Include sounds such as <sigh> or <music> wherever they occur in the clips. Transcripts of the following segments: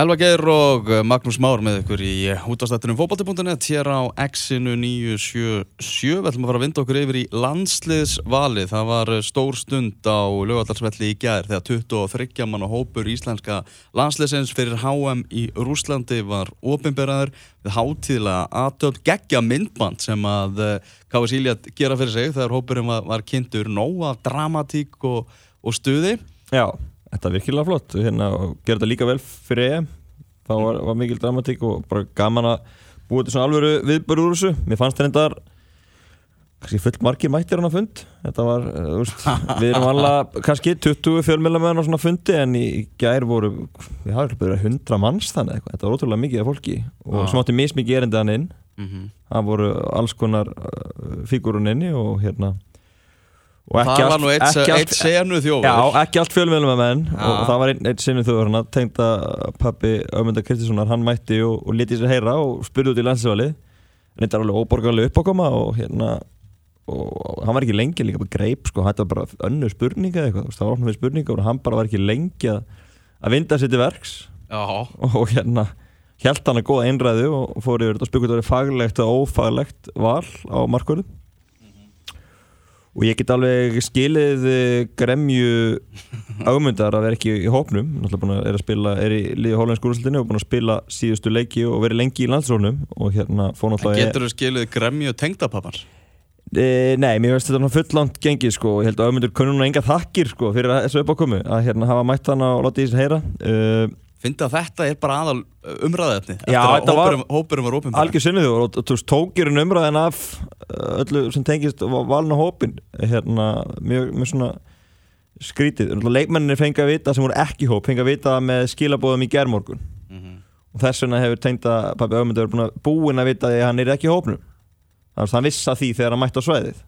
Elva Geir og Magnús Már með ykkur í útastættunum fókbalti.net hér á X-inu 977 við ætlum að fara að vinda okkur yfir í landsliðsvali það var stór stund á lögvallarsvelli í gær þegar 23 mann og hópur íslenska landsliðsins fyrir HM í Rúslandi var ofinberaður við hátíðlega aðtöld geggja myndband sem að Káa Sílja gera fyrir sig þegar hópurinn var, var kynntur. Nóg af dramatík og, og stuði. Já Þetta er virkilega flott. Hérna, og gera þetta líka vel fyrir EM. Þá var, var mikil dramatík og bara gaman að búa þetta svona alvöru viðbörður úr þessu. Mér fannst þetta kannski fullt margir mættir hann að fund. Þetta var, úst, <laughs> við erum alveg kannski 20 fjölmjölamöðan á svona fundi en í gær voru við hafum byrjað 100 manns þannig eitthvað. Þetta var ótrúlega mikið af fólki og sem átti mismikið erindi hann inn. -hmm. það voru alls konar uh, fígurun inni og hérna það var allt, senu þjóður já, ekki allt fjölmjölum með menn ja. og, og það var einn eitt senu þjóður hann tengda pappi Ömunda Kristiðssonar hann mætti og, og liti sér heyra og spurði út í landsvali eitthvað alveg óborgarlega uppákoma og hérna og hann var ekki lengi líka bara greip sko, var bara önnu spurninga eitthvað það var ofnum við spurninga og hann bara var ekki lengi að, að vinda sér til verks. Og, og hérna held hann að góða einræðu og fór yfir þetta og spukut að það er faglegt og ófaglegt val á markvörðu og ég get alveg skilið eh, gremju ámyndar að vera ekki í hópnum. Náttúrulega er að spila, er í liði hólandsk úrslutinu og búin að spila síðustu leiki og verið lengi í landsrónum og hérna fór náttúrulega Getur þú skilið gremju tengdapappar? E, nei, mér finnst þetta fullant gengið sko. Og ég held að ámyndur kunnum enga þakkir sko fyrir þessu uppákomu. Að hérna hafa mætt hann og láta í þessu heyra. Uh, Fyndi að þetta er bara aðal uh, umræðefni eftir að hópurum, hópurum var ópinn Algjör sinni þú og þú tókir um umræðin af uh, öllu sem tengist valna hópin hérna mjög, mjög svona skrítið. Leikmenninir fengið að vita sem voru ekki hóp fengið að vita með skilabóðum í gerðmorgun mm -hmm. og þess vegna hefur tengt að pappi Ögmundur búin að vita að hann er ekki hópnum. Þannig að hann vissa því þegar hann mætti á sveiðið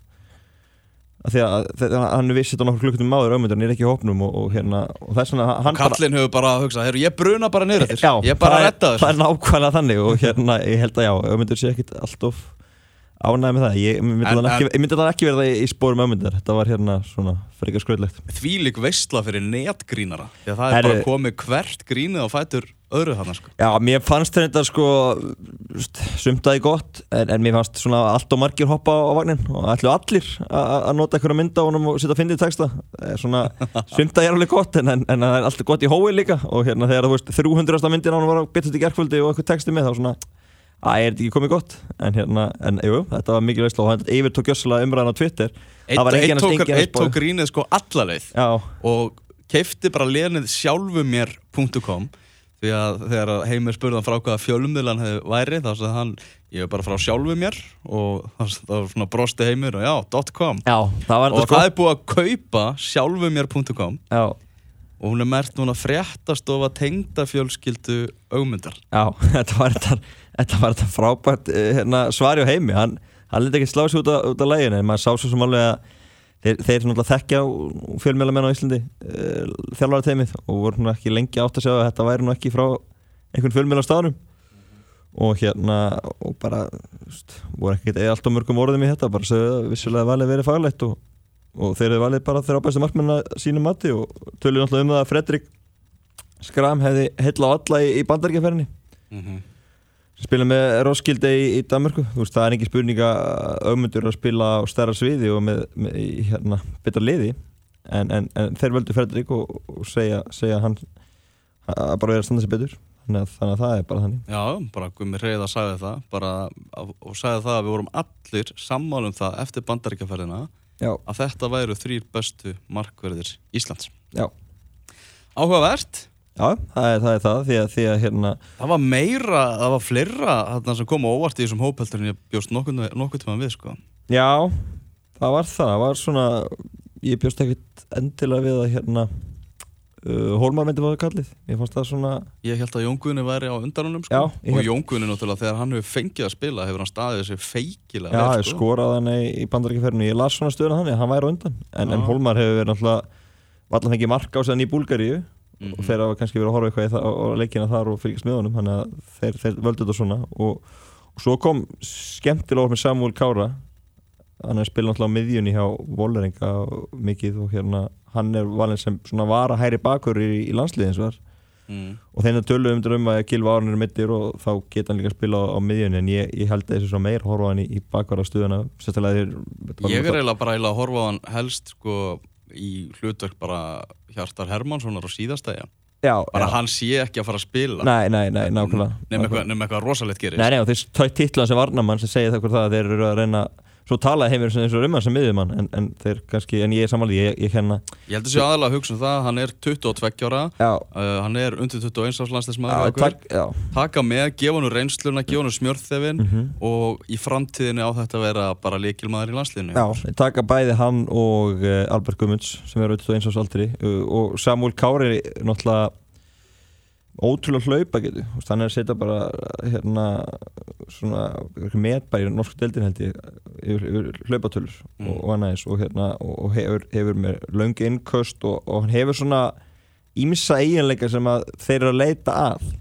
að hann vissi þetta nokkur klukkutum máður auðvitað, hann er ekki í hópnum og, og hérna og þess vegna hann bara Kallin hefur bara að hugsa, ég bruna bara niður eftir. Ég bara retta þessu. það er nákvæmlega þannig og hérna ég held að já, auðvitað sé ekkit alltof ánæði með það. Ég myndi það ekki verða í spórum auðvitað þetta var hérna svona frekar skröðlegt Því lík veistla fyrir netgrínara. Því að það er bara komið hvert grínið á fætur öðru þannig sko. Já, mér fannst þetta sko sumtaði gott en, en mér fannst svona allt og margir hoppa á vagnin og ætlu allir að nota einhverja mynda á honum og setja að finna í texta svona, <laughs> sumtaði er alveg gott en, en, en það er alltaf gott í hói líka og hérna þegar þú veist 300. myndin á hann var betast í gerðkvöldi og eitthvað texti með þá svona að er ekki komið gott? En hérna, en jú, þetta var mikið veistla og hann yfir tók jössala umræðan á Twitter. Eitt tók grínið sko allaleið og keifti bara lenið sjálfumér.com því að þegar Heimir spurði frá hvaða fjölumdilan hefði væri þá sagði hann ég er bara frá sjálfu mér. Og þá var svona brosti Heimir og já, .com. Já, það og sko. það er búið að kaupa sjálfumér.com og hún er mert núna fréttastofa tengda fjölskyldu augmyndar Já, <laughs> þetta var þetta, þetta, var þetta frábært eh, hérna, svari á Heimi. Hann, hann liti ekki slá sig út á, á læginu en maður sá svo sem alveg að þeir, þeir náttúrulega þekkja fjölmjölamenn á Íslandi eh, þjálfara teimið og voru ekki lengi átt að segja að þetta væri nú ekki frá einhvern fjölmjöl á staðnum. Og hérna og bara st, voru ekkert eða allt á mörgum orðum í þetta bara segja að vissulega valið verið faglegt og, og þeir eru valið bara þeirra ábæðstu markmenn að sína mati og tölur náttúrulega um það að Fredrik Skram hefði heitla á alla í, í bandargeferðinni mm -hmm spila með Roskilde í, í Danmarku veist, það er ekki spurninga augmundur að spila á stærra sviði og með, með hérna, betra liði. En, en, en þeir völdu Fredrik og, og segja, segja hann að bara vera að standa sér betur. Þannig að, þannig að það er bara þannig. Já, bara Gumi Reyða sagði það. Bara, og sagði það að við vorum allir sammálum það eftir bandaríkjaferðina að þetta væru þrýr bestu markverðir Íslands. Já. Áhugavert Já, það er það, er það því, að, því að hérna Það var meira, það var fleira þarna sem kom óvart í þessum hópeldur en ég bjóst nokkuð, nokkuð tíma við sko. Já, það var það, það var svona ég bjóst ekkert endilega við að hérna uh, Hólmar myndi það kallið, ég fannst það svona Ég held að Jónguðinni væri á undanunum sko. Já, og held... Jónguðinni náttúrulega þegar hann hefur fengið að spila hefur hann staðið þessi feikilega Já, vel, sko. skoraði hann í bandarækjaferðinu ég las svona stöðuna hann, hann væri á undan. En, en Hólmar hefur verið náttúrulega fengið marka á sig hann í Búlgaríu mm -hmm. og þeir hafa kannski verið að horfa eitthvað á leikina þar og fylgjast með honum þannig að þeir, þeir völdu þetta svona og, og svo kom skemmtilega orð með Samuel Kára hann er spilað náttúrulega á miðjunni hjá Voleringa mikið og hérna hann er valin sem svona var að hæri bakur í, í landsliðins var mm. og þeirna tölum um um að Gilva Árn er mittir og þá geta hann líka að spila á, á miðjunni en ég, ég held þessu svo meir horfa hann í, í bakvara stuðuna sérstaklega þeir Ég er eiginlega bara eiginlega að horfa hann helst sko í hlutverk bara Hjartar Hermanssonar á síðastæja já, bara já. hann sé ekki að fara að spila? Nei, nei, nei, nákvæmlega nema eitthvað, eitthvað rosalegt gerist. Nei, nei, og þeir tói titlan sem varnamann sem segir það hvort það að þeir eru að reyna svo talaði heimir eins og um hann sem miðjumann en, en þeir kannski, en ég er samanlega ég, ég kenna. Ég held að sé aðalega að hugsa um það, hann er 22 ára. Uh, hann er undir 21 árs landslæsmaður takk, já. Taka með, gefa hann reynsluna, gefa hann smjörþefin Mhm. og í framtíðinni á þetta að vera bara líkilmaður í landsliðinu. Já, taka bæði hann og uh, Albert Gummunds sem auðvitað eins og aldri uh, og Samuel Kári er náttúrulega ótrúlega hlaupa getur hann er að setja bara hérna svona metbæri norsku deildin held ég yfir, yfir hlaupatölur Mm. og, og aðeins og, hérna, og hefur, hefur með löngu innköst og, og hann hefur svona ímsa eiginleika sem að þeir eru að leita að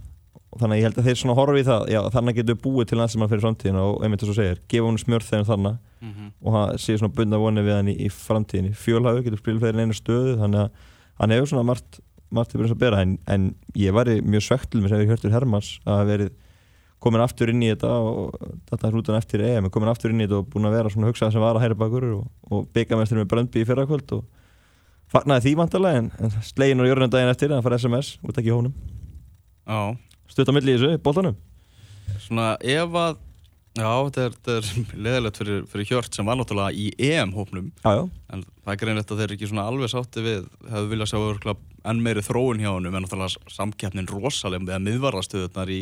og þannig að ég held að þeir svona horfi í það já, þannig getur búið til hans sem hann fyrir framtíðina og einmitt þess að segja, gefa hann smjörð þegar þannig mm -hmm. og hann sé svona bundna vonið við hann í, í framtíðinni fjölhægur getur spilað fyrir einu stöðu þannig að hann hefur svona margt margt til að bera en, en ég væri mjög svektul með sem við hjörtur Hermans að hafa verið komin aftur inn í þetta og þetta er hrútan eftir EM komin aftur inn í þetta og búin að vera svona hugsað sem var að hæra bakur og, og byggamestur með Bröndby í fyrrakvöld og fagnaði því vantarlega en, en slegin og jörnum daginn eftir að hann fara SMS út ekki í hónum. Stutt á milli í þessu, bóltanum svona ef að já, þetta er, er <laughs> leðilegt fyrir, fyrir Hjört sem var náttúrulega í EM-hópnum en það er greinlegt að þeir ekki svona alveg sátti við hefðu viljað sjá örgulega enn meiri þróun hjá honum en náttúrulega samkeppnin rosalegum við að miðvarðastöðunar í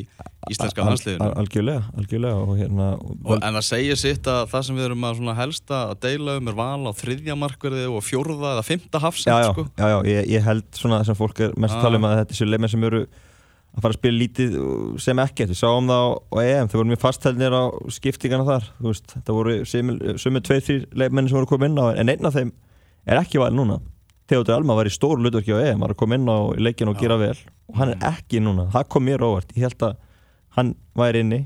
íslenska al- algjörlega, algjörlega og hérna Og, en það segir sitt að það sem við erum að helsta að deila um er val á þriðja markverði og fjórða eða fymta hafsend sko. já, já ég, ég held svona sem fólk er mest að Ah. tala um að þetta að fara að spila lítið sem ekkert, við sáum það á, á EM þau voru mjög fasthælnir á skiptingana þar veist, þetta voru sumið tveið þrjir leikmenn sem voru koma inn á en einn af þeim er ekki valið núna. Theodor Alma var í stóru hlutverki á EM var að koma inn á leikin og gera vel. Og hann er ekki núna, það kom mér óvart. Ég held að hann væri inni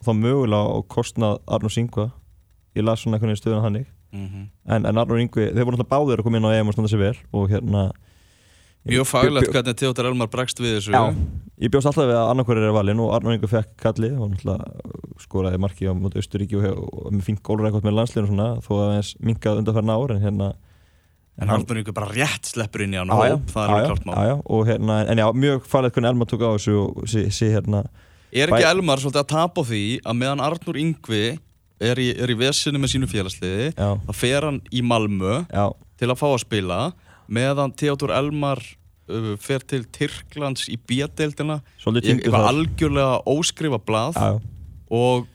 og þá mögulega á kostnað Arnur Singva ég las svona einhvern veginn stöðuna hannig mm en, en Arnur Yngvi, þeir voru náttúrulega báðir að koma inn á EM og standa sér vel og hérna Mjög faglegt hvernig Theodor Elmar bregst við þessu. Já, ég bjóst alltaf við að annarkvæður er valinn og Arnur Yngvi fekk kalli og náttúrulega skoraði marki á móti Östuríki og, og með fink gólrækot með landsliðinu svona þó að aðeins minkað undanferna ár en hérna En er ykkur bara rétt sleppur inn í hann hóp, það er já, klart mál. Já, já, og hérna, en já, mjög farlegt hvernig Elma tók á þessu og sí, sí hérna Er ekki Bæ- Elmar svolítið að tapa því að meðan Arnur Yngvi er í, í vesinu með sínu félagsliði þá fer hann í Malmö já, til að fá að spila meðan Theodor Elmar uh, fer til Tyrklands í týndur eitthvað þar. algjörlega óskrifa blað Já, já, og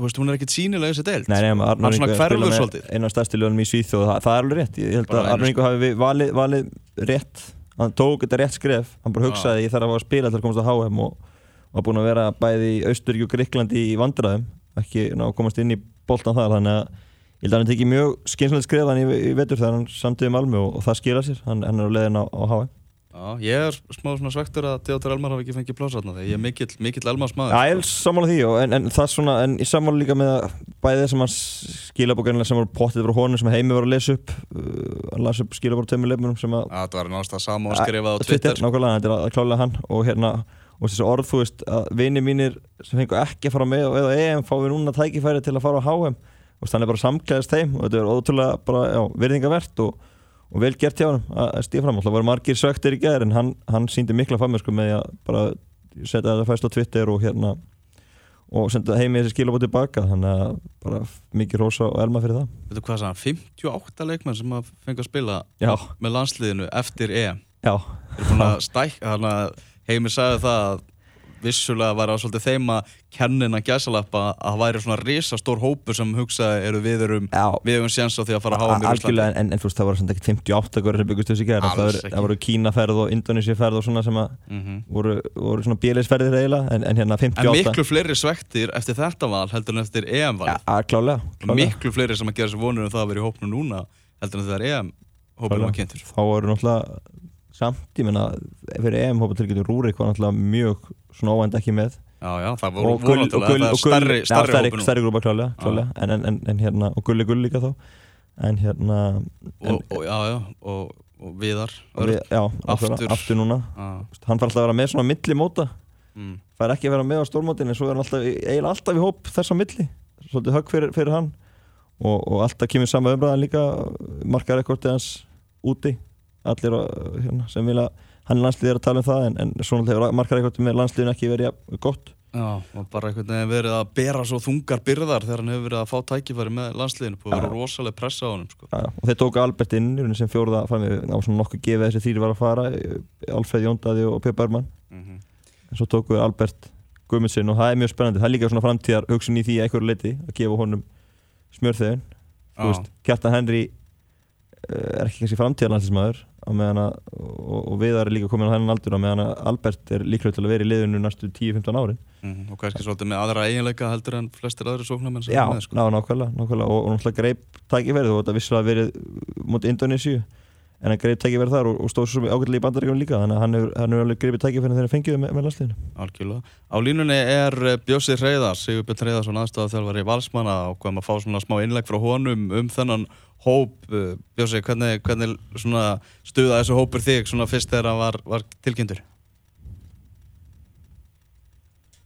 veist, hún er ekkert sínilega þessi deild. Hann Arnur svona hverfur svolítið. einu af stærsti lögunum í Svíþjóð. Og það, það er alveg rétt, ég held Bara að Arnur Yngvi hafi valið, valið rétt. Hann tók þetta rétt skref, hann bara hugsaði ég þarf að að spila til að komast á HM og var búinn að vera bæði í Austuríki og Greiklandi í vandræðum ekki ná, komast inn í boltan þar. Þannig að ég held að hann tekið mjög skynsalegt skref hann í, í vetur þegar hann samtiði Malmö og, og það skila sér, hann, hann er á leiðin á, á HM Já, ég er smá svona svektur að Theodor Elmar hafi ekki fengið plásatna þegar ég er mikill, mikill Elmars maður Já, ég er sammála því og, en, en það svona, en ég sammála líka með að bæði þess að hann skilabókarnilega sem voru pottið frá honum sem heimi var að lesa upp uh, hann las upp skilabór tömur leifmunum sem að Já, það var náttúrulega sama og skrifað á Twitter nákvæmlega, þetta er og hérna, og þessi orð, þú veist að vini mínir sem fengu ekki að fara með og eða EM fá við núna tækifæri til að fara á HM og þannig bara samklæðist þeim og þetta er ótrúlega bara, já, virðingavert og, og vel gert hjá hann að stíða fram, það voru margir söktir í gæðir en hann, hann síndi mikla fagmennsku með að bara setja þetta fæst á Twitter og hérna og senda heimi þessi skilabóð tilbaka. Þannig að bara mikið rosa og elma fyrir það. Veitu hvað það, 58 leikmenn sem að fengi að spila Já, með landsliðinu eftir EM já, Þeir eru búin að stækka, þannig að Heimir sagði það að vissulega var það svolítið þeim að kennin að gæsalappa að það væri svona risastór hópur sem hugsaði eru við erum já. við hefum séns á því að fara að háa mér algjörlega, en, en veist, það var samt ekki 58 hverju sem byggust þessi gæðir, það, það voru Kínaferð og Indonésiaferð og svona sem að mm -hmm. voru, voru svona bíleisferðir eiginlega, en, en hérna En 58 miklu fleiri svektir eftir þetta val heldur en eftir ja, EM-val að, klálega. Miklu fleiri sem að gera sér vonur um það að vera í hópnu núna heldur en þegar EM-hópnum var kynntur. Þá voru náttúrulega samt, ég menna, fyrir EM hópa tilgjötu Rúrik var náttúrulega mjög óvænt ekki með. Já, já, það voru Gull- starri, starri nú. stærri grúpa klálega, klálega. En, en, en, en hérna, og Gulli Gull líka þá en hérna og, og, já, já, og og Viðar við, já, Aftur. aftur, aftur núna. Ah, hann fær alltaf að vera með svona milli móta. Mm, fær ekki að vera með á stórmótin en svo er hann alltaf, eiginlega alltaf í hóp þess á milli. Svolítið högg fyrir, fyrir hann. Og, og alltaf kemur sama umræðan líka markar rekordið hans úti. Allir hérna, sem vilja hann landslið er að tala um það en, en svona hefur markar rekordið með landsliðin ekki verið jafn gott. Já, og bara einhvern veginn verið að bera svo þungar byrðar þegar hann hefur verið að fá tækifæri með landsliðinu og verið rosalega pressa á honum sko. Já, og þeir tóku Albert inn í rauninni sem fjóruða frammi á svona nokkuð gefið þessi þýri var að fara Alfred Jóndaði og Pjörn Bergman mm -hmm. en svo tóku við Albert Guðmundsson og það er mjög spennandi, það er líka svona framtíðar hugsun í því að einhverju leiti að gefa honum smjörþegin, þú veist Kjartan Henry uh, er ekki kannski framtíðarlandslismæður á meðan að og, og Viðar er líka komin á þennan aldur á meðan að Albert er líklega til að vera í liðinu næstu 10-15 árin. Mm, og kannski svolítið með aðra eiginleika heldur en flestir aðri sóknarmenn Já, með sko. ná, nákvæmlega, nákvæmlega. Og, náttúrulega greip tækifærið og þetta vissulega verið mútið Indonésiu en hann greip tækifærið þar og, og stóð svo ágætlega í bandaríkunum líka þannig að hann hefur, hann hefur alveg greipið tækifærið þegar hann fengið með, með landsliðinu Algjörlega. Á línunni er eh, Bjössi Hreiðars, Sigurbjörn Hreiðarsson aðstofað þjálfari Valsmanna og hvað maður fá svona smá innlegg frá honum um þennan hóp. Eh, Bjössi, hvernig, hvernig stuða þessu hópur þig svona fyrst þegar hann var, var tilkynntur?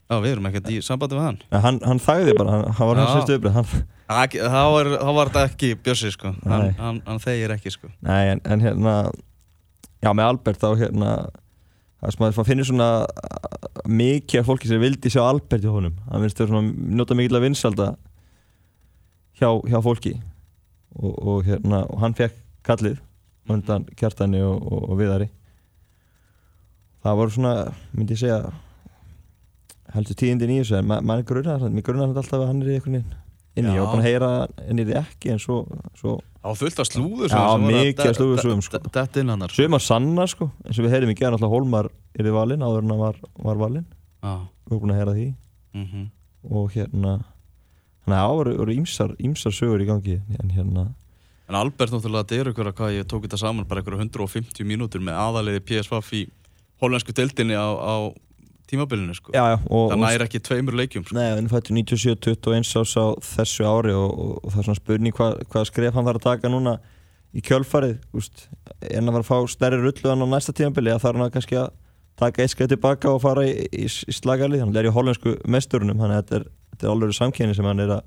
Já, við erum ekkert í sambandi með hann. en hann, hann þægði bara, hann, hann var hans fyrstu upprið Þá var, var þetta ekki Bjössi, sko. Hann, hann, hann þegir ekki, sko. Nei, en, en hérna já, með Albert þá hérna það finnir svona mikið af fólki sem vildi sjá Albert í honum hann finnst þau svona njóta mikill að vinsalda hjá, hjá fólki og, og hérna og hann fekk kallið undan kjartani og, og, og viðari það voru svona myndi ég segja heldur tíðindin í þessu en ma maður grunnar mér grunnar alltaf að hann er í einhvern veginn inni Já. og að heyra en er ekki en svo, svo Á fullt af slúður Já, mikið af sko. Inn hann, sko. Sumar sanna sko, eins og við heyrim í gerðan alltaf Holmar er þið valinn áður en hann var, var valinn Já. við erum búin að heyra því Mm og hérna þannig að það voru ímsar, ímsar sögur í gangi en hérna, En Albert náttúrulega, þetta er ykkur að hvað ég tók þetta saman bara ykkur 150 mínútur með aðaliði PSV í hollensku deildinni á, á tímabilinu sko. já já og, Það næri ekki tveimur leikjum sko. Nei, hann fættu 97-21 ás á þessu ári og, og, og það er svona spurning hvað, hvað skref hann þarf að taka núna í kjölfarið úst, en að fara að fá stærri rulluðan á næsta tímabili að þarf hann að kannski að taka eitt skrið tilbaka og fara í, í, í slagarlið. Hann er í hollensku mesturunum þannig að þetta er, þetta er alveg samkenni sem hann er að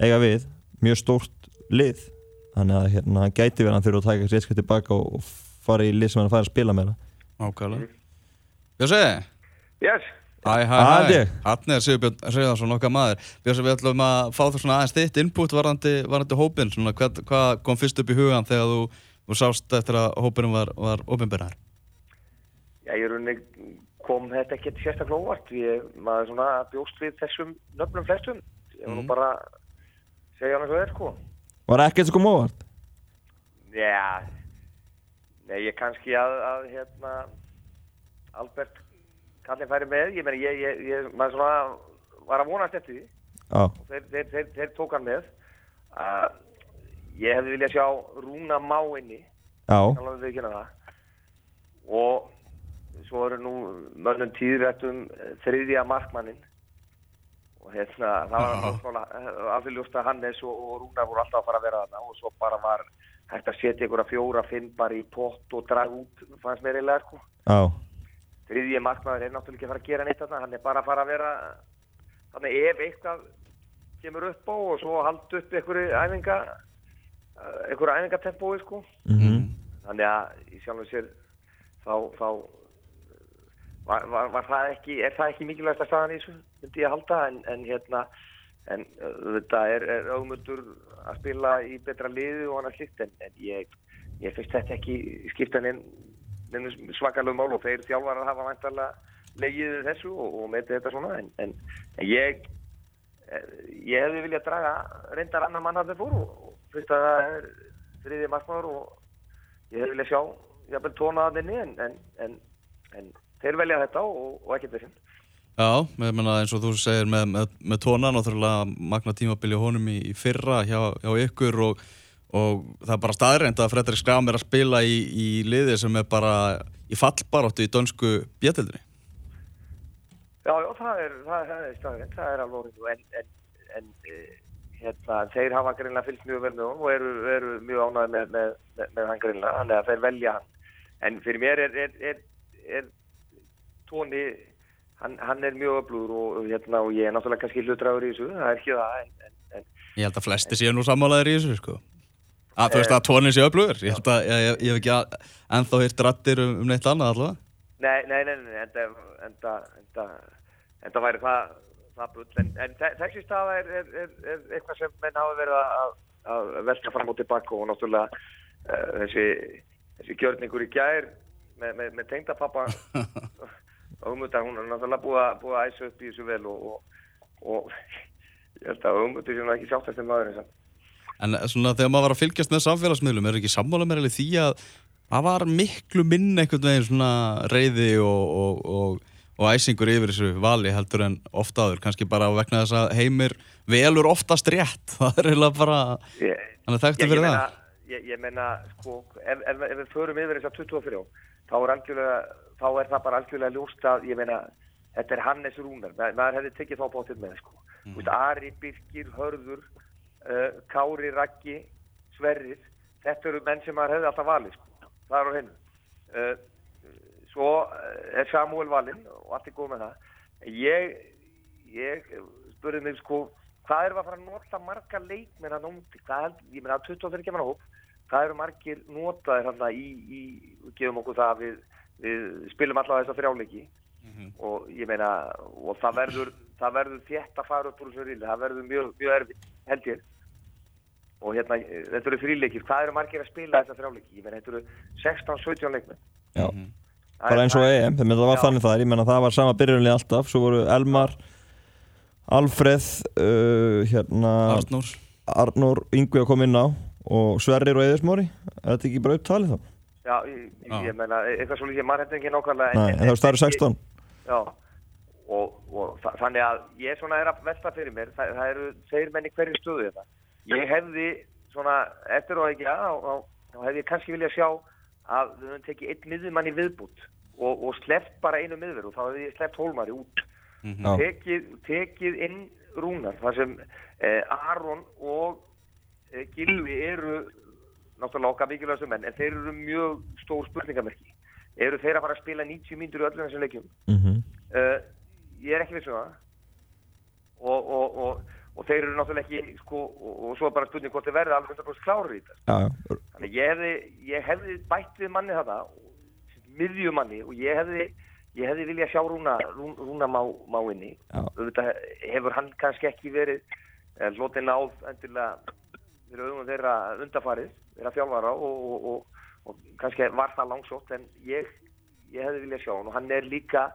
eiga við, mjög stórt lið þannig að hérna, hann gæti verið að hann þurfa að taka eitt skrið tilbaka og, fara í lið sem hann fær að spila með Ákvæðlega Björsi, Yes, hæ hæ hæ. Hann er Sigurbjörn Reyðarsson okkar maður Björsi, við ætlum að fá það svona aðeins þitt input varandi, varandi hópin svona, hvað, hvað kom fyrst upp í hugan þegar þú, þú sást eftir að hópinum var, var opinberðar já, ég rauninni kom þetta ekki sérstaklega óvart. Ég, maður svona bjóst við þessum nöfnum flestum. Ég var nú Mhm. bara segja hann það er, sko. Var ekkert sem kom óvart? Já, nei, ég kannski að, að hérna, Albert kallin færi með. Ég meni, ég, ég, ég, maður svona var að vonast eftir því. Og þeir, þeir, þeir, þeir tók hann með. Uh, ég hefði viljað sjá Rúna Má inni. já, alveg við kynna það og svo eru nú mönnum tíðrætt um eh, þriðja markmannin og hérna það var svona alveg ljóst að Hannes og, og Rúnar voru alltaf að fara að vera þarna og svo bara var hægt að setja einhverja fjóra, fimm bara í pott og draga út, fannst mér eiginlega sko já, þriðji markmann er náttúrulega ekki að fara að gera neitt þarna hann er bara að fara að vera þannig ef eitthvað kemur upp á og svo halda upp einhverju æfinga eh, einhverju æfingatempói sko. Mhm. Þannig að í sjálfum sér þá, þá var, var, var það ekki, er það ekki mikilvægast að staðan í þessu, myndi ég að halda en, en hérna, en þetta er, er auðmundur að spila í betra liðu og annað slikt en, en ég, ég finnst þetta ekki skipta neinn neinn svakalegu mál og þeir þjálfarar hafa væntalega legið við þessu og, og metið þetta svona en, en, en ég eh, ég hefði viljað draga reyndar annar mann að þeir fóru og fyrst að það er þriðið markmaður og ég hefði viljað sjá jafnvel tóna að þenni en, en, þeir velja þetta og, og ekkert þessum. Já, ég meina eins og þú segir með, með, með tóna náttúrulega magna tímabili honum í, í fyrra hjá, hjá ykkur og, og það er bara staðreind að Fredrik Skram er að spila í, í liði sem er bara í fallbaráttu í dönsku bjötildinni. Já, já, það er, það, er staðrænt, það er alveg orðið en, en, en e, hérna, þeir hafa greinlega fylgst mjög vel með honum og eru, eru mjög ánæði með, með, með, með hann greinlega, þannig að þeir velja hann. En fyrir mér er, er, er, er tóni, hann, hann er mjög öflugur og, hérna, og ég er náttúrulega kannski hlutræður í þessu, það er ekki það, en, en, en Ég held að flesti séu nú sammálaðir í þessu, sko. Að þú veist að tónin sé öflugur. Ég held að ég, ég, ég hef ekki að, ennþá hýrt rattir um, um neitt annað allavega. Nei, nei, nei, nei, enda, enda, enda, enda væri það, það bull, en, en þe- þessi staða er, er, er, er eitthvað sem menn hafa verið að, að velta fram og tilbaka og náttúrulega uh, þessi, þessi gjörningur í gær með, með, með tengdapappa <laughs> og umhverta, hún er náttúrulega búið að, búið að æsa upp í þessu vel og, og, og ég held að umhverta sem ekki sjáttast um maðurinn samt. En svona þegar maður var að fylgjast með samfélagsmiðlum, er ekki sammála mér alveg því að það var miklu minn einhvern veginn svona reyði og, og, og, og æsingur yfir þessu vali heldur en ofta aður, kannski bara vegna þess að heimir velur oftast rétt, <laughs> það er eiginlega bara, Ég, ég, ég fyrir meina, það. ég, ég meina sko, ef, ef, ef við förum yfir þess að 24 þá er, þá er það bara algjörlega ljóst að ég meina, þetta er Hannes Rúnar Ma, maður hefði tekið þá bóttið með sko. mm. Vist, Ari, Birkir, Hörður uh, Kári, Raggi Sverrir, þetta eru menn sem maður hefði alltaf valið sko. það er á hennu uh, svo uh, er Samuel valinn og allt er góð með það. Ég, ég spurði mig sko hvað við að fara að nota marga leikmenn að nóti, hvað held, ég meina 24 kemur hóp, hvað eru margir notaðir hann í, í, við gefum okkur það að við, við spilum allavega þess að þrjáleiki og ég meina, og það verður það verður þétt að fara upp úr þessu ríli, það verður mjög, mjög erfitt, held ég. Og hérna, eh, þetta eru þrýleikir hvað eru margir að spila þess að þrjáleiki ég meina, þetta eru 16-17 leikmenn. Já, Það bara er- eins og EM, það var Já. þannig það er, ég menna það var sama byrjunlega alltaf, svo voru Elmar, Alfreð, uh, hérna, Arnór, Arnór, Yngvi að koma inn á. Og Sverrir og Eðismóri, er þetta ekki bara upptalið þá? Já, ég, Já. ég meina, eitthvað svo lítið, maður hendur ekki nákvæmlega Nei, en það var starfið 16. Já, og, og þa þannig að ég svona er að velta fyrir mér, það, það eru þeir menn í hverju stöðu þetta. Ég hefði svona, eftir og ekki að, þá hefði ég kannski viljað sjá að við höfum tekið einn miðjumann í viðbútt og, og sleppt bara einu miðverð og þá hefði ég sleppt hólmari út. Já. Tekið, tekið inn rúnar, þar sem eh, Aron og eh, Gilvi eru náttúrulega okkar mikilvægastu menn, en þeir eru mjög stór spurningamerki. Eru þeir að fara að spila 90 mínútur í öllum þessum leikjum? Mm Uh, ég er ekki viss um það. Og, og, og, og þeir eru náttúrulega ekki sko, og, og svo er bara spurning hvort þeir verði alveg 100% klárir í þetta. Já, þannig ég hefði, ég hefði bætt við manni þetta miðjumanni og ég hefði ég hefði viljað sjá Rúna, Rún, Rúna má, má inni. Já. auðvitað hefur hann kannski ekki verið eh, hlotið náð endilega fyrir auðvitað þeirra undafarið þeirra þjálfara og, og, og, og kannski var það langsótt en ég, ég hefði viljað sjá hann. Og hann er líka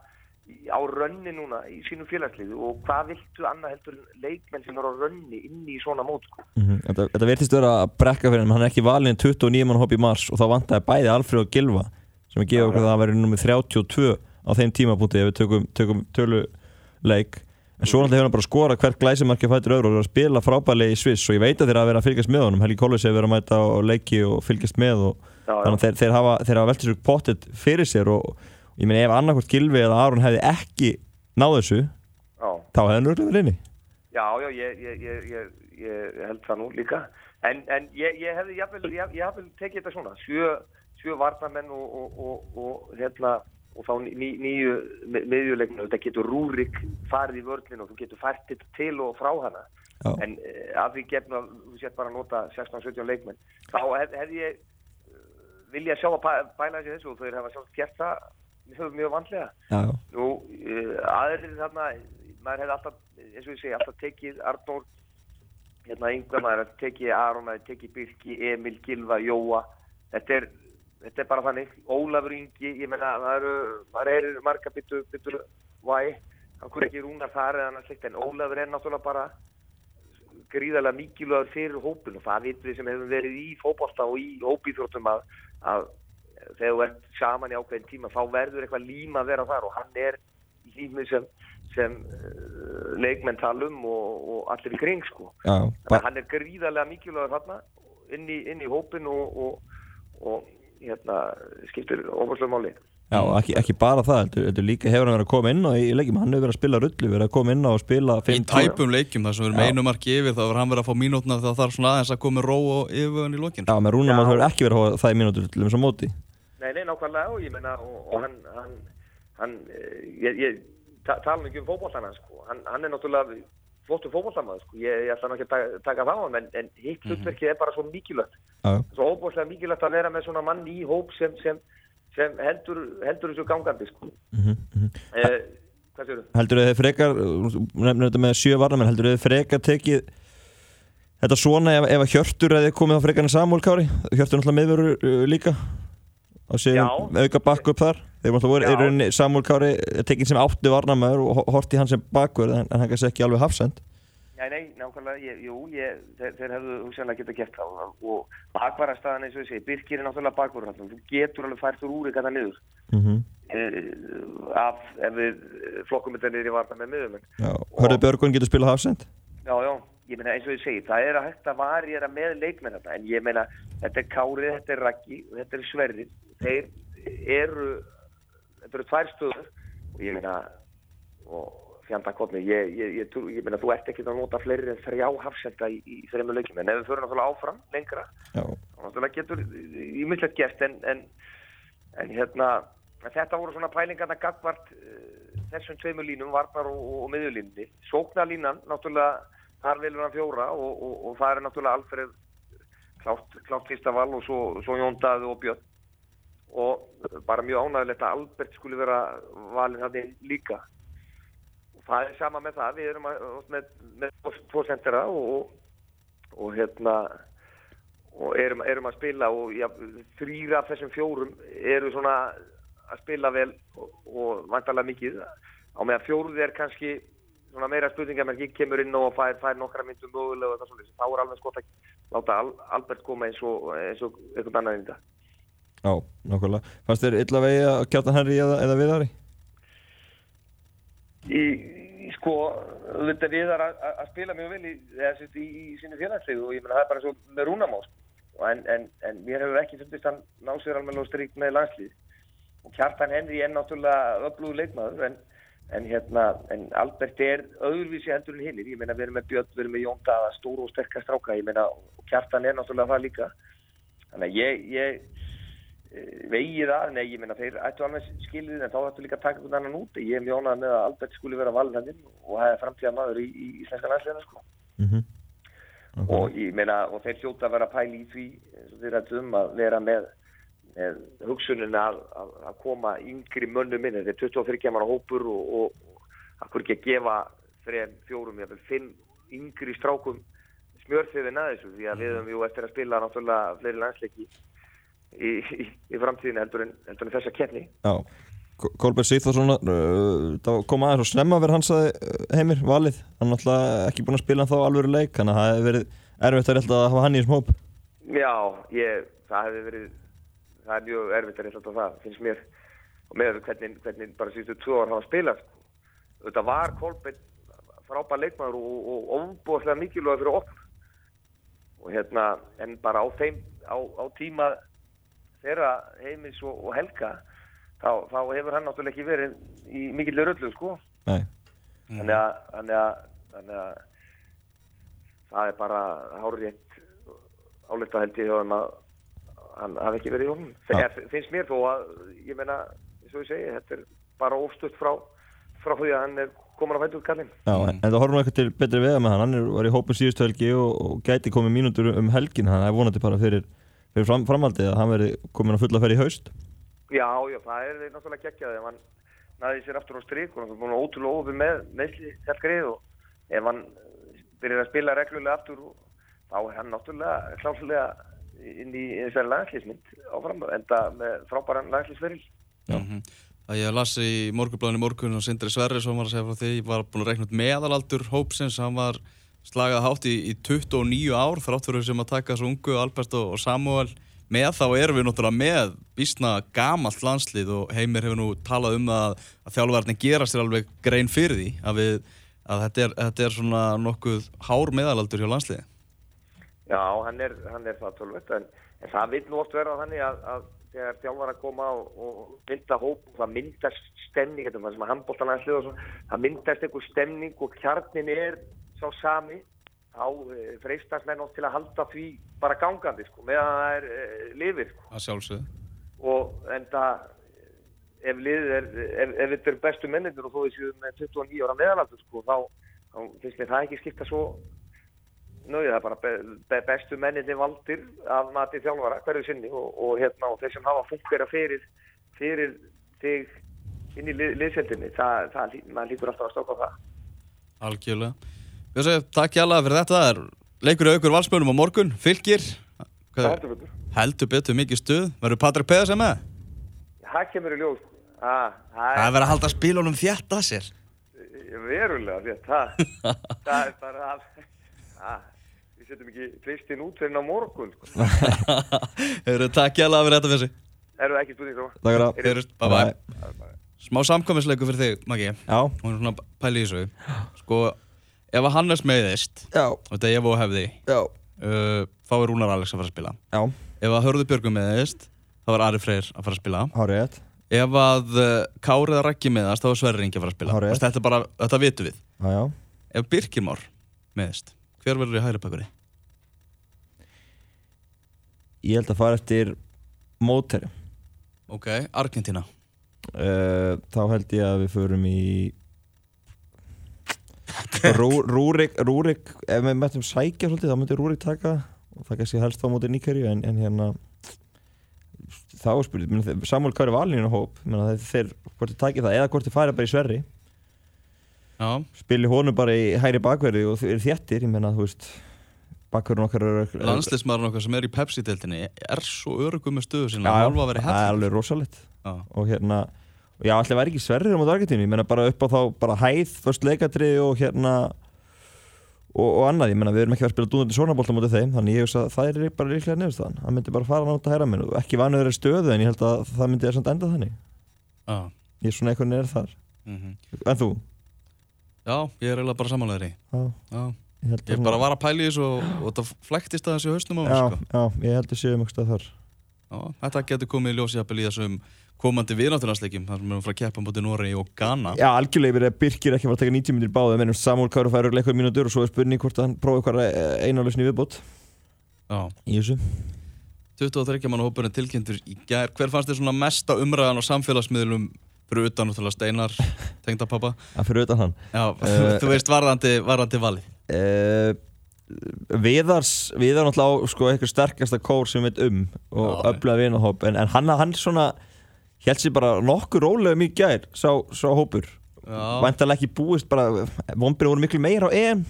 á rönni núna í sínum félagsliðu og hvað viltu annað heldur en leikmenn sem eru á rönni inni í svona mót sko. Mhm. Þetta, þetta verðist vera að brekka fyrir hann, hann er ekki valinn 29 mann hopp í mars og þá vantaði bæði Alfred og Gilva sem að gefa okkur það að vera nummið 32 á þeim tímapunkti ef við tökum, tökum töluleik en svo náttúrulega hefur hann bara skorað hvert glæsimarki fættur öðru og er að spila frábælega í Sviss og ég veit að þeir að vera að fylgjast með honum Helgi Kollis hefur verið að mæta á leiki og fylgjast með og Já, já. þannig að þeir, þeir hafa, hafa veltið sér pottet fyrir sér og ég meina ef annarkvort Gilvi eða Aron hefði ekki náð þessu Já. þá hefði hann örgulega verið inni Já, já, ég, ég, ég, ég, ég held það nú líka. En, en ég, ég hefði jafnvel, hefði tekið þetta svona, sjö, sjö varnamenn og, og, og, og, hérna, og þá ný, nýju miðjuleikinu. Þetta getur Rúrik farið í vörlinu og þú getur fært þetta til og frá hana. Já. En eh, að því gefna, þú sétt bara að nota 16-17 leikmenn. Þá hef, hefði ég eh, viljað sjá að pæla þessi þessu og þau hafa sjálf gert það mjög, mjög vandlega. Já. Nú, uh, aðrir þarna, maður hefði alltaf, eins og ég segi, alltaf tekið Arnór, hérna yngvar maður tekið Aron, tekið Birki, Emil, Gilva, Jóa, þetta er, þetta er bara þannig, Ólafur Ingi, ég meina, það eru, maður er marga byttu, byttu, væ, hann kur ekki rúnar þar eða annars slikt, en Ólafur er náttúrulega bara gríðarlega mikilvægur fyrir hópin og það vitum við sem hefum verið í fótbolta og í hópíþróttum að, að þegar þú ert saman í ákveðin tíma þá verður eitthvað líma að vera þar og hann er límið sem, sem uh, leikmenn talum og, og allir í kring sko. já hann er gríðarlega mikilvægur þarna inn í, inn í hópin og, og, og hérna, skiptir ofaslega máli. Já, ekki, ekki bara það, heldur, heldur líka hefur hann verið að koma inn á í leikjum, hann hefur verið að spila rullu, verið að koma inn á og spila Í 50 tæpum leikjum þar sem við erum einu marki yfir þá var hann verið að fá mínútna þá þarf svona aðeins að koma ró og yfirvöðun í lokin Já, með Rúnum að það hefur ekki verið að hafa það í mínútur til þess að móti Nei, nei, nákvæmlega og ég meina og, og hann, hann, hann eh, ég, ég ta, tala ekki um fótbollana sko. hann, hann er náttúrulega flottur fótbollamaður sko. ég, ég ætla nú ekki að taka, það á hann en, en hitt hlutverkið er bara svo mikilvægt Já, svo óbúslega mikilvægt að vera með svona mann í hóp sem, sem, sem heldur, heldur þessu gangandi sko. mhm, mhm. eh, hvað séu Heldur þið frekar, nefnir þetta með sjö varnamenn, heldur þið frekar tekið þetta svona ef, ef að Hjörtur hefði komið á frekar en Samúl Kári Hjörtur náttúrulega miðverur uh, líka og Já. auka bakku upp þar. Þeir voru, Já. er rauninni Samúl Kári tekinn sem áttu varnamæður og ho- horft í hann sem bakverð en, en hann kannski ekki alveg hafsend. Nei, nei, nákvæmlega, ég, jú, ég, þeir, þeir hefðu hugsanlega getað gert það. Og, bakvarastæðan eins og segi, Birkir er náttúrulega bakvarur þú getur alveg fært úr úr eitthvað niður. Mm -hmm. eh, af ef við eh, flokkum þetta niður í varna með miðum Hörðu Björgun getur spilað hafsend? Já, já, ég meina eins og ég segi, það er að hægt að varjera með leikmenn þetta, en ég meina þetta er Kárið, þetta er Raggi og þetta er Sverrir, þeir eru þetta eru tvær stöður. Og ég meina og fjanda kotni, ég, ég, ég, ég meina þú ert ekki að nota fleiri en þrjá hafsenda í, í þreymur leikjum, en ef við förum náttúrulega áfram lengra, þá náttúrulega getur ímyndilegt gert, en, en en hérna þetta voru svona pælingarna gagvart uh, þessum tveimur línum, varnar og, og, og miðjulínni. Sóknarlínan, náttúrulega þar vilur hann fjóra og, og, og það er náttúrulega Alfred klátt, klátt fyrsta val og svo, svo Jón Daði og Björn. Og bara mjög ánægilegt að Albert skulle vera valin þannig líka. Og það er sama með það við erum að, með, með tvo- sendera og, og, og hérna og erum, erum að spila og ja, þrýra af þessum fjórum eru svona að spila vel og, og vantarlega mikið. Á meðan fjóruð er kannski svona meira spurningamerki, kemur inn og fær, fær nokkra myndum mögulega og það svolítið, þá er alveg skott að láta Al Albert koma eins og, eins og einhvern annan inn í þetta. já, nákvæmlega Fannst þér illa vegi að kjartan Henry eða, eða Viðari? Í, sko, þetta við að, að spila mjög vel í, í, í sínu félagslegu og ég meina það er bara og með rúnamás en, en, en mér hefur ekki fundist hann ná sér alveg og stríkt með landslið og Kjartan Henry er náttúrulega öflugur leikmaður en, en hérna, en Albert er öðruvísi heldur en hinnir, ég meina við erum með Björn, við erum með Jón Daða, stóru og sterkast stráka, ég meina Kjartan er náttúrulega það líka. Þannig að ég, ég eh, vegi það, nei ég meina þeir ættu alveg skilið en þá ættu líka að taka einhvern annan út. Ég mjög ánægð með að Albert skuli vera valin hann og það er framtíða maður í, í íslenska landsliðina sko. Mm og ég meina, og þeir hljóta að vera pæli í því þeir rættu um að vera með, með hugsunin að, að, að koma yngri mönnum inn. Þetta er 23 manna hópur og, og, og akkur ekki að gefa þrejum, fjórum, jafnvel fimm yngri strákum smjörþiðin að þessu? Því að við höfum jú eftir að spila náttúrulega fleiri landsleiki í, í, í framtíðin heldur en, heldur en þessa keppni. Já, Kolbjörn Sýþórsson uh, það kom aðeins og snemma verið hans að heimir valið, hann er náttúrulega ekki búin að spila þá alveg leik, þannig að það hefði verið erfitt að að hafa hann í þessum hóp. Já, ég, það hefði verið það er mjög erfitt að reyta á það finnst mér. Og með hvernig, hvernig bara síðustu tvö ár hafa spilað sko. þetta var Kolbeinn frábær leikmaður og, og ofbúðslega mikilvæg fyrir okkur. Og hérna, en bara á þeim á, á tíma þeirra heimis og, og helga þá, þá hefur hann náttúrulega ekki verið í mikill röllu sko. Nei, þannig að, þannig að, þannig að það er bara hárétt álita held ég hjá þeim að hann hafi ekki verið í honum. Ja. finnst mér þó að ég meina, eins og ég segi, þetta er bara ofstutt frá, frá því að hann er komin á fættu kallinn já, en, en það horfum við eitthvað til betri veða með hann, hann er, var í hópum síðustu helgi og, og gæti komið mínútur um helgin hann er vonandi bara fyrir, fyrir fram, framhaldið að hann veri komin að fulla ferð í haust. Já, já, það er náttúrulega geggjað ef hann næði sér aftur á strik og hann er búin ótrúlega ofið með meðsli helgrið og ef hann byrjar að spila reglulega aftur þá er hann náttúrulega kláðslega inn í þessari landslýsmynd áfram, enda með frábæran landslýsferil. Já. Mhm. Það ég las í morgunblæðinu morgun og Sindri Sverri sem var að segja frá því, var búin að reikna út meðalaldur hópsins, hann var slagað hátt í, í 29 ár þrátt fyrir sem að taka þessu ungu Albert og, og Samuel með þá erum við náttúrulega með vísna gamalt landslið og Heimir hefur nú talað um það að, að þjálfverðin gera sér alveg grein fyrir því að, við, að þetta, er, þetta er svona nokkuð hár meðalaldur hjá landsliði. Já, hann er, hann er það tölvöld, en, en það vil nú oft vera þannig að, að þegar þjálfar að koma og, og mynda hóp og það myndast stemning þetta er það sem að handbóltan aðeins hljóða svona það myndast einhver stemning og kjarnin er sá sami þá e, freistast menn oft til að halda því bara gangandi sko meðan það er e, lifir sko að sjálfsögðu. og en það ef liðið er, ef, ef þetta er bestu mennir og þó þessu með 29 ára meðalaldur sko, þá, þá finnst mér það ekki skipta svo nöðu, það er bara be, be, bestu menninni valdir af mati þjálfara hverju sinni og, og hérna og þeir sem hafa funkera fyrir, fyrir þig inn í lið, liðsendinni það, það, maður líkur alltaf að stóka á það Algjörlega. Björsi, takk hjá fyrir þetta. Það er leikur aukur valsmönum á morgun. Fylgir. það Hvað, heldur betur heldur betur mikið stuð. Verður Patrik Peðar sem með? það kemur í ljós ah, það er verður að halda spílunum þétt að sér. verulega að það, <laughs> það er bara að ah, við setjum ekki tvistin út fyrir á morgun sko. <laughs> Hefur takk hjá fyrir þetta Björsi. Eru ekki spurning þá? Takk fyrir það. Heyrjumst, bye bye. Smá samkvæmisleiku fyrir þig, Maggi. Já, Hún er svona pæli í þessu. Sko, ef að Hannes meiðist, já, og þetta er ef og hefði, já, uh, þá er Rúnar Alex að fara að spila. já, Ef að Hörður Björgum meiðist, þá er Ari Freyr að fara að spila. hárið Ef að uh, Kári eða Raggi meðast, þá er Sverri Ingi að fara að spila. Veist, Þetta er bara, þetta vitum við. Já, já Ef Birkir Már meðist, hver verður í hægri bakari? Ég held að fara eftir móteri Ok, Argentina. uh, Þá held ég að við förum í <laughs> Rú, Rúrik, Rúrik Ef við mættum sækja svolítið þá myndi Rúrik taka og það kannski helst á móti Níkerju en, en hérna þá er spurning, Samuel Kari valinu hóp þeir, hvort þið takið það eða hvort þið færi bara í Sverri. Já, spili honum bara í hæri bakverði og þéttir, ég menna, þú veist bakverðin okkar landslismarinn okkar sem er í Pepsi-deltinni er svo örugum með stöðu sinna að hálfa að vera það er alveg rosalegt. Og hérna já, allir væri ekki sverrir á móti Argentínu? Ég menna bara upp á þá bara hæð först leikatri og hérna og, og annað, ég menna við erum ekki að spila dúnandi sonabólta móti þeim, þannig ég hugsa að það er bara líklega niðurstaðan, það myndi bara fara nátt að hæra minn og ekki vanuður er stöðu en ég held að það myndi að enda þannig, já, ég er svona einhvern veginn er þar. Mhm. en þú? já ég er eiginlega bara Já, ég ég bara var að pæla í þessu og, og það flæktist aðeins í hausnum á mér, já, sko. já, ég held að séum eitthvað þar Já, þetta getur komið í ljósi að í þessum komandi viðnáttúrnarsleikjum þar sem við erum frá að keppa mútið Nóri og Ghana. Já, algjörlega yfir að Birkir ekki var að taka 90 minnir báðu mennum Samuel Káru fær örugglega eitthvað mínútur og svo er spurning hvort hann prófi eitthvað einarlausni viðbót Já, í þessu 23 mann hópurinn tilkynntur í gær. Hver fannst þér svona mesta umræðan á samfélagsmiðlum fyrir utan náttúrulega Steinar, <laughs> tengdapappa? að fyrir utan hann Já, Eh, <laughs> þú veist varðandi, varðandi valið. Uh, Viðars Viðar náttúrulega á sko eitthvað sterkasta kór sem við veit um og öflaði vinahóp en, en hann, hann svona held sér bara nokkur rólega mikið gær sá, sá hópur. Já, væntalega ekki búist bara vombina voru miklu meira á EM.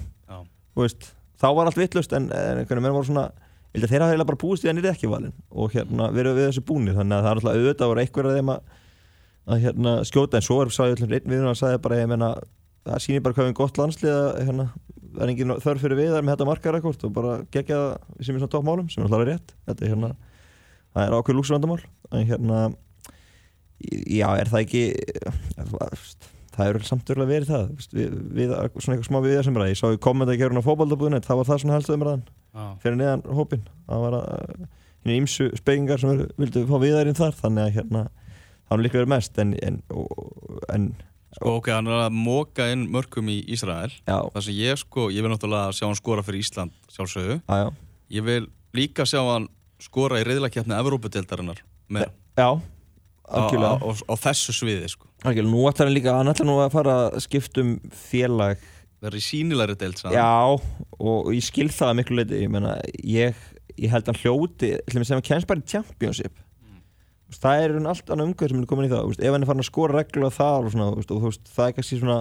Veist, þá var allt vittlust en, en einhvern veginn voru svona að þeirra heila bara búist í að nýrið ekki valin og hérna við erum við þessu búnir þannig að það er alltaf auðvitað voru einhver að þeim að, að hérna, skjóta. En svo er sagði öllum einn við hann sagði bara ég meina það sýnir bara hvað við erum gott landslið að hérna, það er engin þörf fyrir viðar með þetta markarekord og bara gegja það sem er svona toppmálum sem er alltaf rétt. Þetta er hérna það er ákveð lúksvandamál en hérna já er það ekki það er samt örgulega verið það. Við, við, svona eitthvað smá við ræði ég sá í kommenta í gerðun á fótballtabúðinu það var það svona helst umræðan já. fyrir neðan hópin það var hérna ímsu spekingar sem vildu fá viðarinn þar þannig að hérna það og, Sko, ok, hann er að móka inn mörgum í Ísrael. Það sem ég sko, ég vil náttúrulega sjá hann skora fyrir Ísland sjálfsögðu. já, já, Ég vil líka sjá hann skora í reyðlakeppni Evrópadeildarinnar með já á, á, algjörlega, á, á þessu sviði sko. algjörlega nú ætlar hann líka, hann ætlar nú að fara að skipta um félag Verður í sínilegri deild, hann. já, og ég skil það að miklu leiti, ég meina, ég ég held hann hljóti, til að sem hann kemst bara í championship það er hún allt annað umhverf sem er komin í það ef hann er farin að skora reglulega þar og, og þú veist, það er kannski svona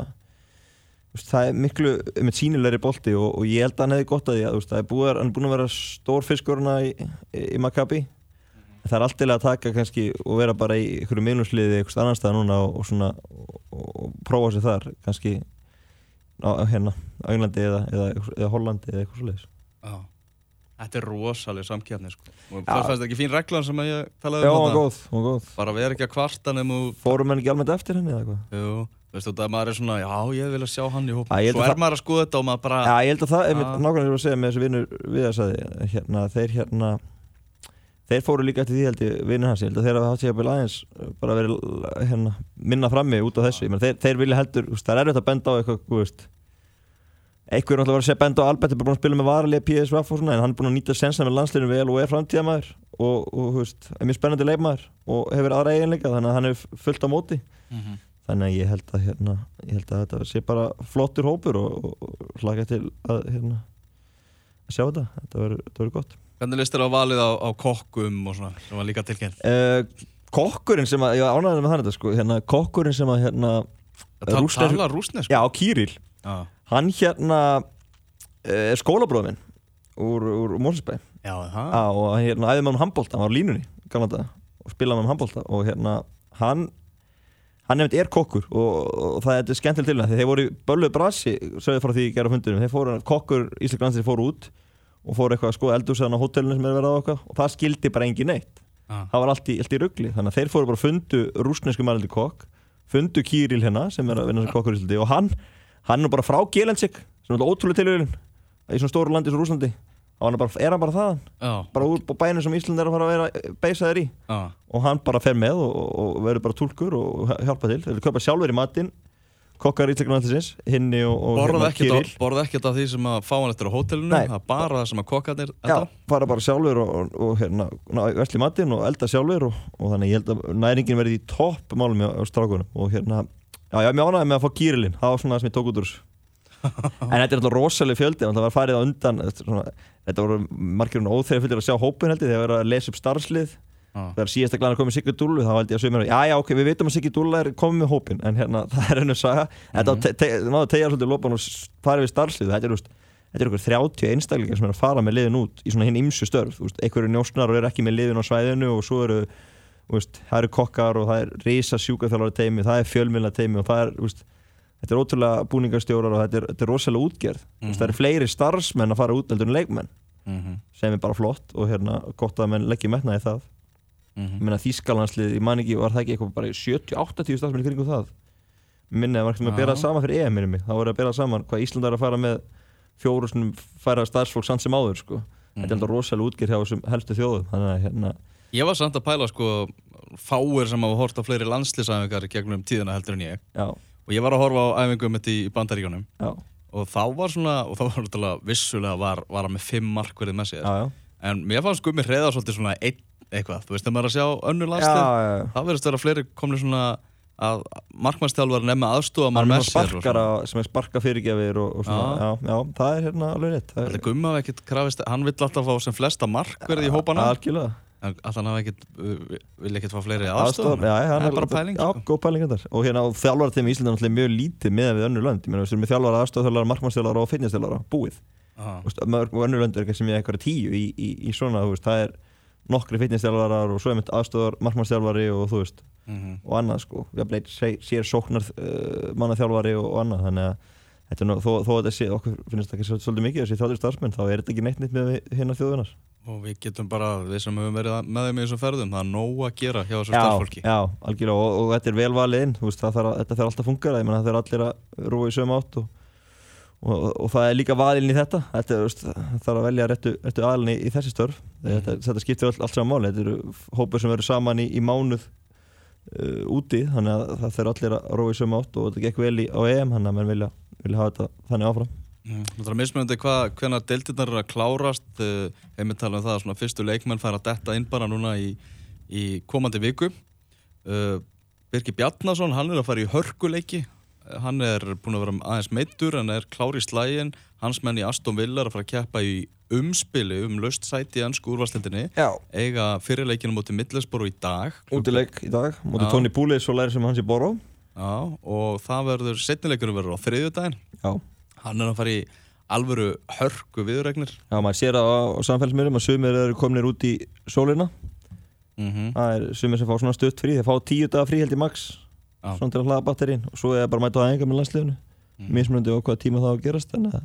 það er miklu með sínilegri bolti og, og ég held að hann hefði gott að því að það er búið, að- hann er búin að vera stór fiskurna í, í, í Maccabi það er allt til að taka kannski og vera bara í einhverju miðlumsliði eitthvað annan stað núna og, og svona og, prófa sér þar kannski á, hérna, á Englandi eða, eða, eða Hollandi eða eitthvað Já. Þetta er rosalega samkjafni sko. Og Já. það fannst ekki fín reglan sem að ég talaði Já, um var þarna? góð, hún var góð Bara vera ekki að kvarta nefnum og Fórum henni ekki almennt eftir henni eða eitthvað? Jú, veistu þetta, maður er svona, já, ég vil að sjá hann í. Já, ég held Svo er það- maður að skoða þetta og maður bara, Já, ég held að það, Já. einmitt nákvæmlega er að segja með þessu vinnur við að sagði, hérna, þeir hérna þeir fóru líka eftir því held ég vinnur hans, ég held að þeir hafa haft sér aðeins bara verið hérna, minna frammi út af þessu, ég þeir, þeir vilja heldur þú það er erfitt að benda á eitthvað einhver er náttúrulega að segja benda á Albert er bara búin að spila með varalið PSV og svona en hann er búin að nýta sensa með landsliðinu vel og er framtíðamæður og, og veist, er mjög spennandi leifmaður og hefur aðra eiginleika þannig að hann er fullt á móti Mhm. þannig að ég held að, hérna, ég held að þetta sé bara flottur hópur og, og, hlaka til að, hérna, að sjá þetta þetta verður- þetta gott Hvernig listir á valið á, á kokkum og svona, sem var líka tilkynnt? uh, kokkurinn sem að, ég ánægði með þannig sko, hérna, kokkurinn sem að hérna, Ta Rússnes- Tala rúsnesk? já, Kýril Já, hann hérna uh, er skólabróðminn úr, úr Mórsberg það. Og hérna æði með hann handbólta, hann var línunni daga, og spilaði með hann handbólta og hérna, hann hann nefnt er kokkur og, og það er skemmtileg til hann, þegar þeir voru í Böllu Brasi sögðu frá því í gera fundunum, þeir fóru kokkur Íslandsir fóru út og fóru eitthvað að skoða eldúsaðan á hótelinu sem er verið á eitthvað og það skildi bara engin neitt. Já. það var allt í, allt í ruggli, þannig að þeir fóru bara að fundu rúsnesku mælandi kokk fundu Kýril hérna sem er að vinna sem kokkur í Íslandi og hann, hann er nú bara frá Gelensik sem er ótrúlega tilvíðin í svona stóru landi sem Rúslandi og hann er, bara, er hann bara þaðan? Já, bara úr bænum sem Ísland er að fara að vera beisaðir í. Já. og hann bara fer með og, og verður bara túlkur og hjálpa til. Þeir kaupa sjálfur í matinn kokkar ítlæknarnallisins, hinni og, og Borða hérna, ekkert, á- ekkert af því sem að fá hann eftir á hótelinu Nei. Það er bara það sem að kokkarnir Já, fara bara sjálfur og, og, og hérna, vesli matinn og elda sjálfur og, og þannig ég held að næringin verði í topp málum á, á strákunum. Og hérna, já, ég er mjög ánægði með að fá Kirillin það var svona það sem ég tók út úr þessu. <laughs> En þetta er alltaf rosalega fjöldi það var farið á undan svona, þetta voru margirinn óþegar fylgir að sjá hópin held ég þegar verið að lesa upp starfslið. Já. þegar síðasta glæna komið Siggi Dúllu þá held ég að sögum mér já já ok við veitum að Siggi Dúlla er komið með hópin en hérna <laughs> það er hennu saga. Þetta mm -hmm. náðu að tegja svolítið lópan og farið við starfslið. Þetta er, þetta er okkur 30 einstaklingar sem er að fara með liðin út í svona hinn ymsu störf. Veist, einhverju njósnar og eru ekki með liðin á svæðinu og svo eru veist, það eru kokkar og það er risa sjúkaþjálfari teimi það er fjölmjöla teimi og það er veist, þetta er ótrúlega búningarstjórar og þetta er, þetta er rosalega útgerð. Mm -hmm. það eru fleiri starfsmenn að fara út heldur en leikmenn. Mhm, sem er bara flott og hérna gott að menn leggja metna í það. Mhm. ég meina Þískalandslið, ég man ekki, var það ekki eitthvað bara 70-80 starfsmenn í kringum það? Minni að var ekki með að bera það saman fyrir EM minni þá voru að bera það saman hvað Ísland er að fara með fjóru færa starfsfólk samt sem áður sko. þetta er alltaf rosalega útgerð hjá þessum helstu þjóðum. Þannig að hérna, Ég var samt að pæla sko fáir sem hafa hort á fleiri landslýsæfingar gegnum tíðina heldur en ég. Já, og ég var að horfa á æfingum mitt í Bandaríkjónum já, og þá var svona, og þá var náttúrulega vissulega var, var hann með fimm markverðið með sér já, já. en mér fannst Gummi hreða svolítið svona einn eitthvað, þú veist, þegar maður er að sjá önnur já, landslið já, já. það verðist vera fleiri komni svona að markmannstjálfar nefna aðstofa maður með sér sparkara sem er sparka fyrirgefir og, og svona, já. Já, það er hérna alveg rétt Gummi hafi ekkert krafist, hann vill alltaf fá sem flesta markverði í hópana algjörlega alltaf hann hafi ekkert, uh, vil ekkert fá fleiri aðstofa já, hann það er bara pæling Já, sko. góð pæling þetta Og hérna á þjálfarateimi í Íslandi er náttúrulega mjög lítið með við önnur lönd Ég meina, við erum með þjálfara, aðstofþjálfara, markmannsþjálfara og fitnessþjálfara Búið Já. Og önnur lönd er eitthvað sem ég eitthvað tíu í, í, í svona, það er nokkri fitnessþjálfarar og svo er mitt aðstofar markmannsþjálfari og þú veist, Mhm. og annað sko sér sóknar uh, mannaþjálfari og, annað, þannig að Þetta er nú, þó, þó að þetta sé, okkur finnst það ekki svolítið mikið þessi þáttur starfsmenn, þá er þetta ekki neitt neitt með hérna þjóðunar. Og við getum bara, við sem höfum verið með þeim í þessum ferðum, það er nóg að gera hjá þessu Já, starffólki já, algjörlega og, og þetta er vel valið inn, þú veist, það þarf, að- þetta þarf alltaf að menna það þarf allir að rúa í sömu átt og, og, og það er líka valinn í þetta, þetta þarf að velja réttu, réttu aðlinni í, í þessi störf, þetta, þetta skiptir all, allt saman máli, þetta eru hópur sem verður saman í, í mánuð uh, úti, þannig að það þarf allir að rúa í sömu átt og þetta gekk vel í, á EM, þannig að menn vilja, vilja hafa þetta þannig áfram. Það er mismunandi hvað, hvenær deildirnar eru að klárast uh, einmitt tala um það að svona fyrstu leikmenn fær að detta inn bara núna í, í komandi viku uh, Birgir Bjarnason, hann er að fara í hörkuleiki Uh, hann er búin að vera aðeins meittur en er klár í slægin hans menn í Aston Villa er að fara að keppa í umspili um löst sæti í ennsku úrvalstildinni Já. eiga fyrirleikinu mútið Middlesborough í dag Útileik í dag, móti Já. Tony Púlis og læri sem hans í Boró. Já, og það verður setnileikunum verður á þriðjudaginn Já. Hann er að fara í alvöru hörku viðregnir Já, maður sér það á, á samfélagsmiðlum að sumir eru komnir út í sólina. Mm það er sumir sem fá svona stutt frí þeir fá tíu daga frí held í max. Já. svona til að hlaða batterín og svo er bara að mæta á æfingar með landsliðinu. Mm. mismunandi á hvaða tíma það á að gerast þannig að,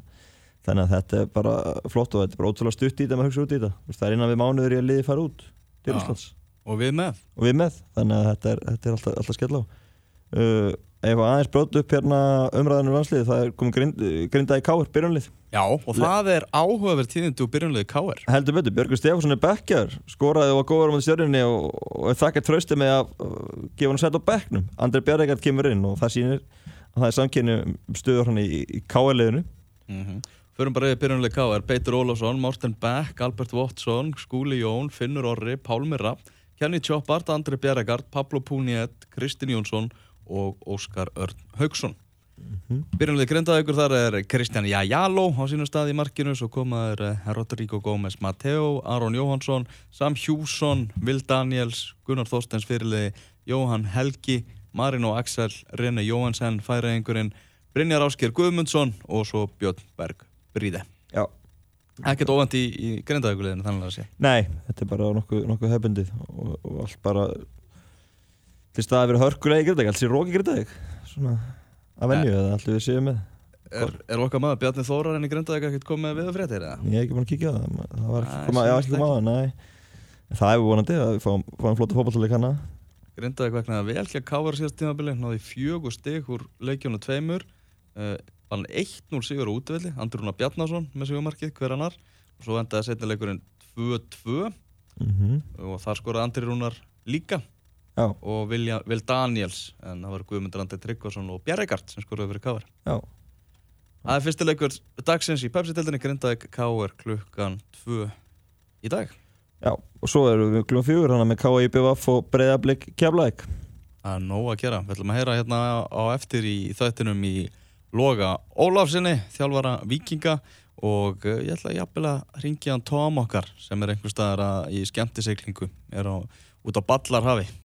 þannig að þetta er bara flott og þetta er bara ótrúlega stutt í þetta maður hugsa út í þetta. Það er innan við mánuður í að liði fara út til. Íslands. Og við með. Og við með þannig að þetta er, þetta er alltaf, alltaf skell á. Uh, ef að aðeins bróti upp hérna umræðanum landslið það er komið grind, grindaði káir byrjunlið Já, og það er áhugaverð tíðindi úr byrjunlegu K.R. heldur betur, Björgur Stefánsson er bekkjar skoraði og var góður á mútið stjörninni og, og þakkað trösti með að uh, gefa hann sett á bekknum, Andri Bjarregard kemur inn og það sýnir að það er samkynni stöður hann í, í K.R.liðinu Mm -hmm. Förum bara yfir byrjunlega K.R. Beitur Ólafsson, Morten Beck, Albert Watson, Skúli Jón, Finnur Orri, Pálmi Rapp, Kenny Choppart, Andri Bjerregard, Pablo Puniet, Kristinn Jónsson og Óskar Örn Haugsson. Mm -hmm. Byrjunlega grindaðugur þar er Kristján Jajalo á sínum stað í markinu, svo komaður uh, Rodrigo Gómez Mateo, Aron Jóhansson, Sam Hjússon, Vil Daniels, Gunnar Þorstens fyrirliði, Jóhann Helgi, Marino Axel, Rene Jóhansen, færaðingurinn, Brynjar Ásker Guðmundsson og svo Björn Berg Bríði. Já, Ekkert ofant í, í grindaðuguleginu þannig að sé. nei, þetta er bara nokkuð, nokkuð hefbundið og, og allt bara til stað að vera hörkulega í Grindavík, allt sér róki Grindavík svona að venju eða allt við séum með? Er, er okkar maður Bjarni Þórarinn í grindaðug ekkert komið með viðfréttir eða? Ég hef ekki búin að kíkja á það, það var ekki ekki koma á það, En Það er vonandi að við fáum, fáum flóta fótballtali kanna Grindaðug vegnaði vel hjá Kávar síðast tímabili, náði fjögur stig úr leikjónu tveimur, vann 1-0 sigur á útvelli, Andri Rúnar Bjarnason með sigumarkið, hver annar, og svo endaði setni leikurinn 2-2 mm -hmm. og þar skoraði Andri Rúnar líka Já, og Vilja, Vil Daniels, en það var Guðmundur Andri Tryggvason og Bjarregard sem skoraði fyrir Kávar. já, Það er fyrsti leikur dagsins í Pepsi-tildinni, Grindaðug Kávar klukkan 2 í dag. já Og svo erum við klúan fjögur hana með K.I.B.V.F. og Breiðablík Keflæk Það er nóg að gera. Við ætlum að heyra hérna á eftir í þættinum í Loga Ólafsinni, þjálfara Víkinga og eh, ég ætla jafnvel að ringja hann Tom okkar sem er einhver staðar að- í skemmtiseklingu, er á, út á Ballarhafi.